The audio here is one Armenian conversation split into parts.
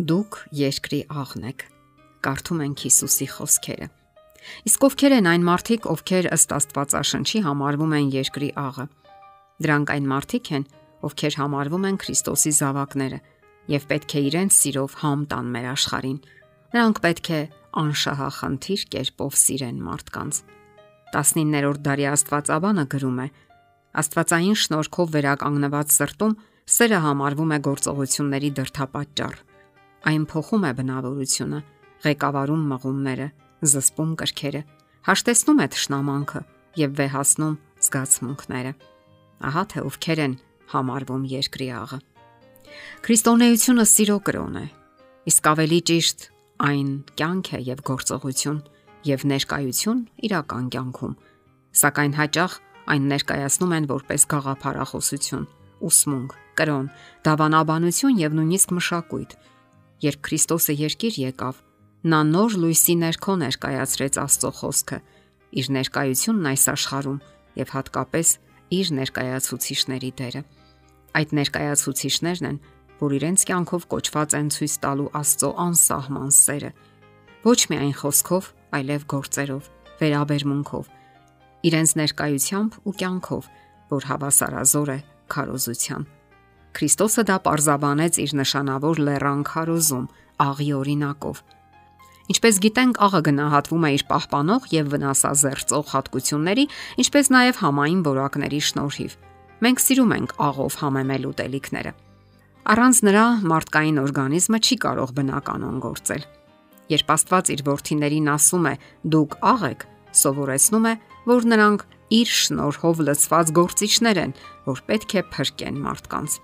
Դուք երկրի աղն եք։ Կարդում ենք Հիսուսի խոսքերը։ Իսկ ովքեր են այն մարդիկ, ովքեր ըստ Աստվածաշնչի համարվում են երկրի աղը։ Դրանք այն մարդիկ են, ովքեր համարվում են Քրիստոսի զավակները եւ պետք է իրենց սիրով համ տան մեր աշխարհին։ Նրանք պետք է անշահախնդիր կերպով սիրեն մարդկանց։ 19-րդ դարի Աստվածաբանը գրում է. Աստվածային շնորհքով վերականգնված սրտում սերը համարվում է գործողությունների դրթապաճառ Այն փոխում է բնավորությունը, ղեկավարում մղումները, զսպում կրքերը, հաշտեցնում է ճշնամանքը եւ վեհացնում զգացմունքները։ Ահա թե ովքեր են համարվում երկրի աղը։ Քրիստոնեությունը սիրո կրոն է։ Իսկ ավելի ճիշտ այն կյանք է եւ գործողություն եւ ներկայություն իրական կյանքում։ Սակայն հաճախ այն ներկայացնում են որպես գաղափարախոսություն, ուսմունք, կրոն, դավանաբանություն եւ նույնիսկ մշակույթ, Երբ Քրիստոսը երկիր եկավ, նա նոր լույսի ներքո ներկայացրեց Աստծո խոսքը, իր ներկայությունն այս աշխարհում եւ հատկապես իր ներկայացուցիչների դերը։ Այդ ներկայացուցիչներն են, որ իրենց կյանքով կոչված են ցույց տալու Աստծո անսահման սերը, ոչ միայն խոսքով, այլև գործերով, վերաբերմունքով, իրենց ներկայությամբ ու կյանքով, որ հավասարազոր է քարոզության։ Քրիստոսը դա պարզաբանեց իր նշանավոր լեռան քարոզում աղի օրինակով։ Ինչպես գիտենք, աղը գնահատվում է իր պահպանող եւ վնասազերծող հատկությունների, ինչպես նաեւ համային որակների շնորհիվ։ Մենք սիրում ենք աղով համեմել ուտելիքները։ Առանց նրա մարդկային օրգանիզմը չի կարող բնականon գործել։ Երբ Աստված իր ворթիներին ասում է՝ «Դուք աղ եք», սովորեցնում է, որ նրանք իր շնորհով լցված գործիչներ են, որ պետք է փրկեն մարդկանց։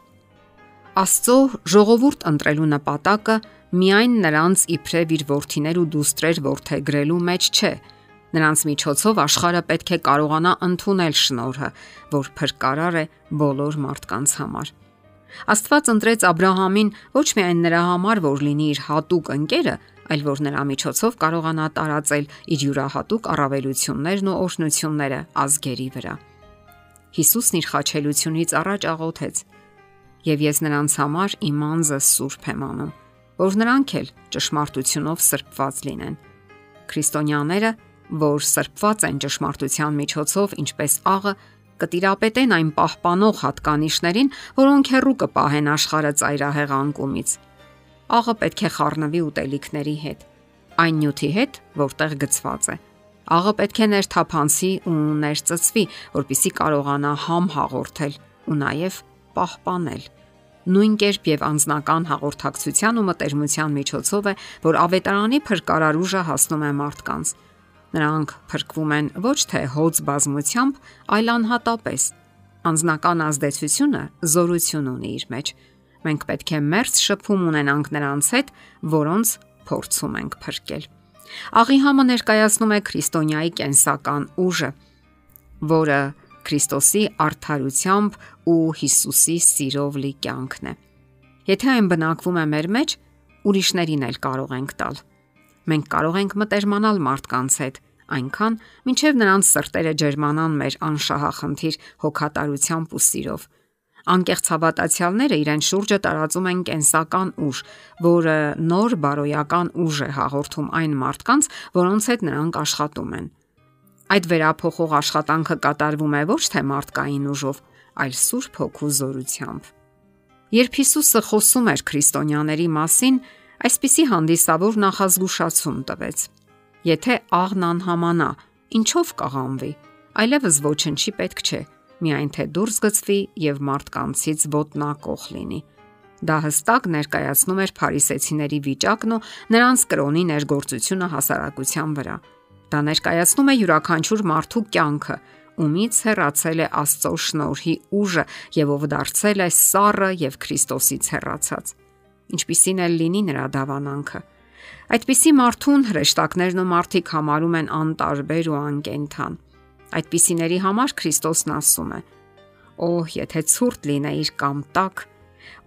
Աստծո ժողովուրդ ընտրելու նպատակը միայն նրանց իբրև իր worthiներ ու դուստրեր worthեգրելու մեջ չէ, Նրանց միջոցով աշխարհը պետք է կարողանա ընդունել շնորհը, որ փրկարար է բոլոր մարդկանց համար։ Աստված ընտրեց Աբ รา համին ոչ միայն նրա համար, որ լինի իր հատուկ ընկերը, այլ որ նրա միջոցով կարողանա տարածել իր յուրահատուկ առավելություններն ու օրհնությունները ազգերի վրա։ Հիսուսն իր խաչելությունից առաջ աղոթեց եւ ես նրանց համար իմ անձը սուրբ եմ անում, որ նրանք էլ ճշմարտությունով սրբված լինեն։ Քրիստոնյաները, որ սրբված են ճշմարտության միջոցով, ինչպես աղը, կտիրապետեն այն պահպանող հատկանիշներին, որոնք հերու կպահեն աշխարհը ծայրահեղ անկումից։ Աղը պետք է խառնվի ուտելիքների հետ, այն նյութի հետ, որտեղ գծված է։ Աղը պետք է ներթափանցի ու ներծծվի, որpիսի կարողանա համ հաղորդել ու նաև պահպանել նույն կերպ եւ անznական հաղորդակցության ու մտերմության միջոցով է, որ ավետարանի փրկարար ուժը հասնում է մարդկանց։ Նրանք փրկվում են ոչ թե հոց բազմությամբ, այլ անհատապես։ Անznական ազդեցությունը զորություն ունի իր մեջ։ Մենք պետք է մերց շփում ունենանք նրանց հետ, որոնց փորձում ենք փրկել։ Աղի համը ներկայացնում է քրիստոնյայի կենսական ուժը, որը Քրիստոսի արդարությամբ ու Հիսուսի սիրով լի կյանքն է։ Եթե այն բնակվում է մեր մեջ, ուրիշներին էլ կարող ենք տալ։ Մենք կարող ենք մտերմանալ մարդկանց հետ, այնքան, մինչև նրանց սրտերը ջերմանան մեր անշահախնդիր հոգատարությամբ ու սիրով։ Անկեղծ հավատացյալները իրեն շուրջը տարածում են կենսական ուժ, որը նոր բարոյական ուժ է հաղորդում այն մարդկանց, որոնց հետ նրանք աշխատում են։ Այդ վերափոխող աշխատանքը կատարվում է ոչ թե մարդկային ուժով, այլ Սուրբ Հոգու զորությամբ։ Երբ Հիսուսը խոսում էր քրիստոնյաների մասին, այսպիսի հանդիսավոր նախազգուշացում տվեց. Եթե աղն անհամանա, ինչով կաղանվի, այլևս ոչնչի պետք չէ, միայն թե դուրս գծվի եւ մարդկանցից ոտնակող լինի։ Դա հստակ ներկայացնում էր փարիսեցիների վիճակն ու նրանց կրոնի ներգործությունը հասարակության վրա։ Դա ներկայացնում է յուրաքանչյուր մարդու կյանքը, ումից հեռացել է Աստծո շնորհի ուժը եւ ով դարձել է սառը եւ Քրիստոսից հեռացած։ Ինչպիսին էլ լինի նրա դավանանքը։ Այդպիսի մարդուն հրեշտակներն ու մարդիկ համարում են անտարբեր ու անկենթան։ Այդպիսիների համար Քրիստոսն ասում է. Օ, եթե ցուրտ լինեիր կամ տակ,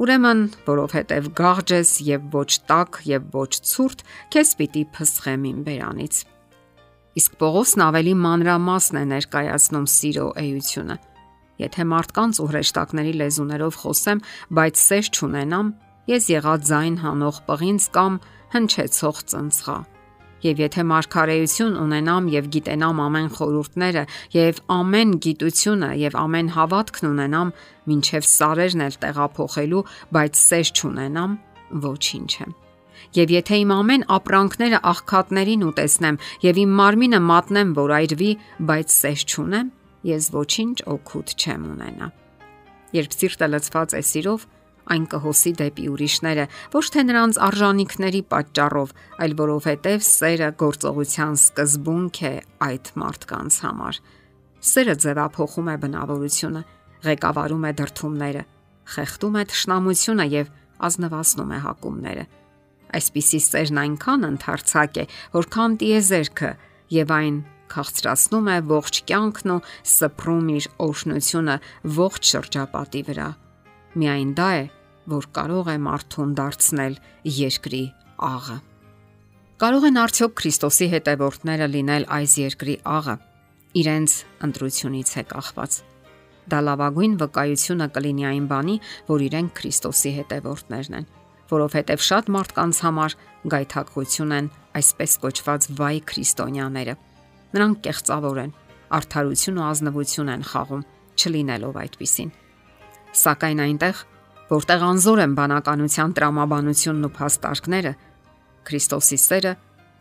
ուրեմն, որովհետև գաղջ ես եւ ոչ տակ եւ ոչ ցուրտ, քեզ պիտի փսխեմ իմ բերանից։ Իսկ Պողոսն ավելի մանրամասն է ներկայացնում սիրո էությունը։ Եթե մարդկանց ու հրեշտակների լեզուներով խոսեմ, բայց սեր չունենամ, ես եղած ձայն հանող պղինձ կամ հնչեցող ծնցղա։ Եվ եթե մարգարեություն ունենամ եւ գիտենամ ամեն խորհուրդները եւ ամեն գիտությունը եւ ամեն հավատքն ունենամ, ինչեւ սարերն էլ տեղափոխելու, բայց սեր չունենամ, ոչինչ եմ։ Եվ եթե իմ ամեն ապրանքները աղքատներին ուտեսնեմ եւ իմ մարմինը մատնեմ, որ այրվի, բայց սեր չունեմ, ես ոչինչ օգուտ չեմ ունենա։ Երբ սիրտը լցված է սիրով, այն կհոսի դեպի ուրիշները, ոչ թե նրանց արժանինքների պատճառով, այլ որովհետև սերը գործողության սկզբունք է այդ մարդկանց համար։ Սերը ձևափոխում է բնավորությունը, ղեկավարում է դրթումները, խեղդում է ճշնամությունը եւ ազնվացնում է հակումները։ Այսպիսի սերն այնքան ընդարձակ է, որքան տիեզերքը եւ այն քաղցրացնում է ողջ կյանքն ու սփռում իր օշնությունը ողջ շրջապատի վրա։ Միայն դա է, որ կարող է մարդուն դարձնել երկրի աղը։ Կարող են արդյոք Քրիստոսի հետևորդները լինել այս երկրի աղը։ Իրենց ընտրությունից է կախված։ Դա լավագույն վկայությունը կլինի այն բանի, որ իրենք Քրիստոսի հետևորդներն են, որովհետև շատ մարդկանց համար գայթակղություն են այսպես կոչված վայ քրիստոնյաները։ Նրանք կեղծավոր են, արդարություն ու ազնվություն են խաղում, չլինելով այդպիսին։ Սակայն այնտեղ, որտեղ անզոր են բանականության տրամաբանությունն ու փաստարկները, Քրիստոսի սերը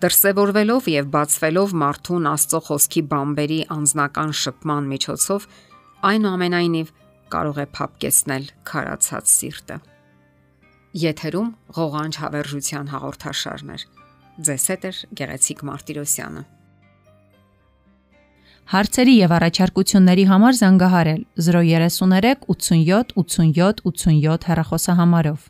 դրսևորվելով եւ բացվելով մարդուն Աստծո խոսքի բամբերի անznական շփման միջոցով այնուամենայնիվ կարող է փապկեսնել քարացած սիրտը։ Եթերում ղողանջ հավերժության հաղորդաշարներ։ Ձեզ հետ է գեղեցիկ Մարտիրոսյանը։ Հարցերի եւ առաջարկությունների համար զանգահարել 033 87 87 87 հեռախոսահամարով։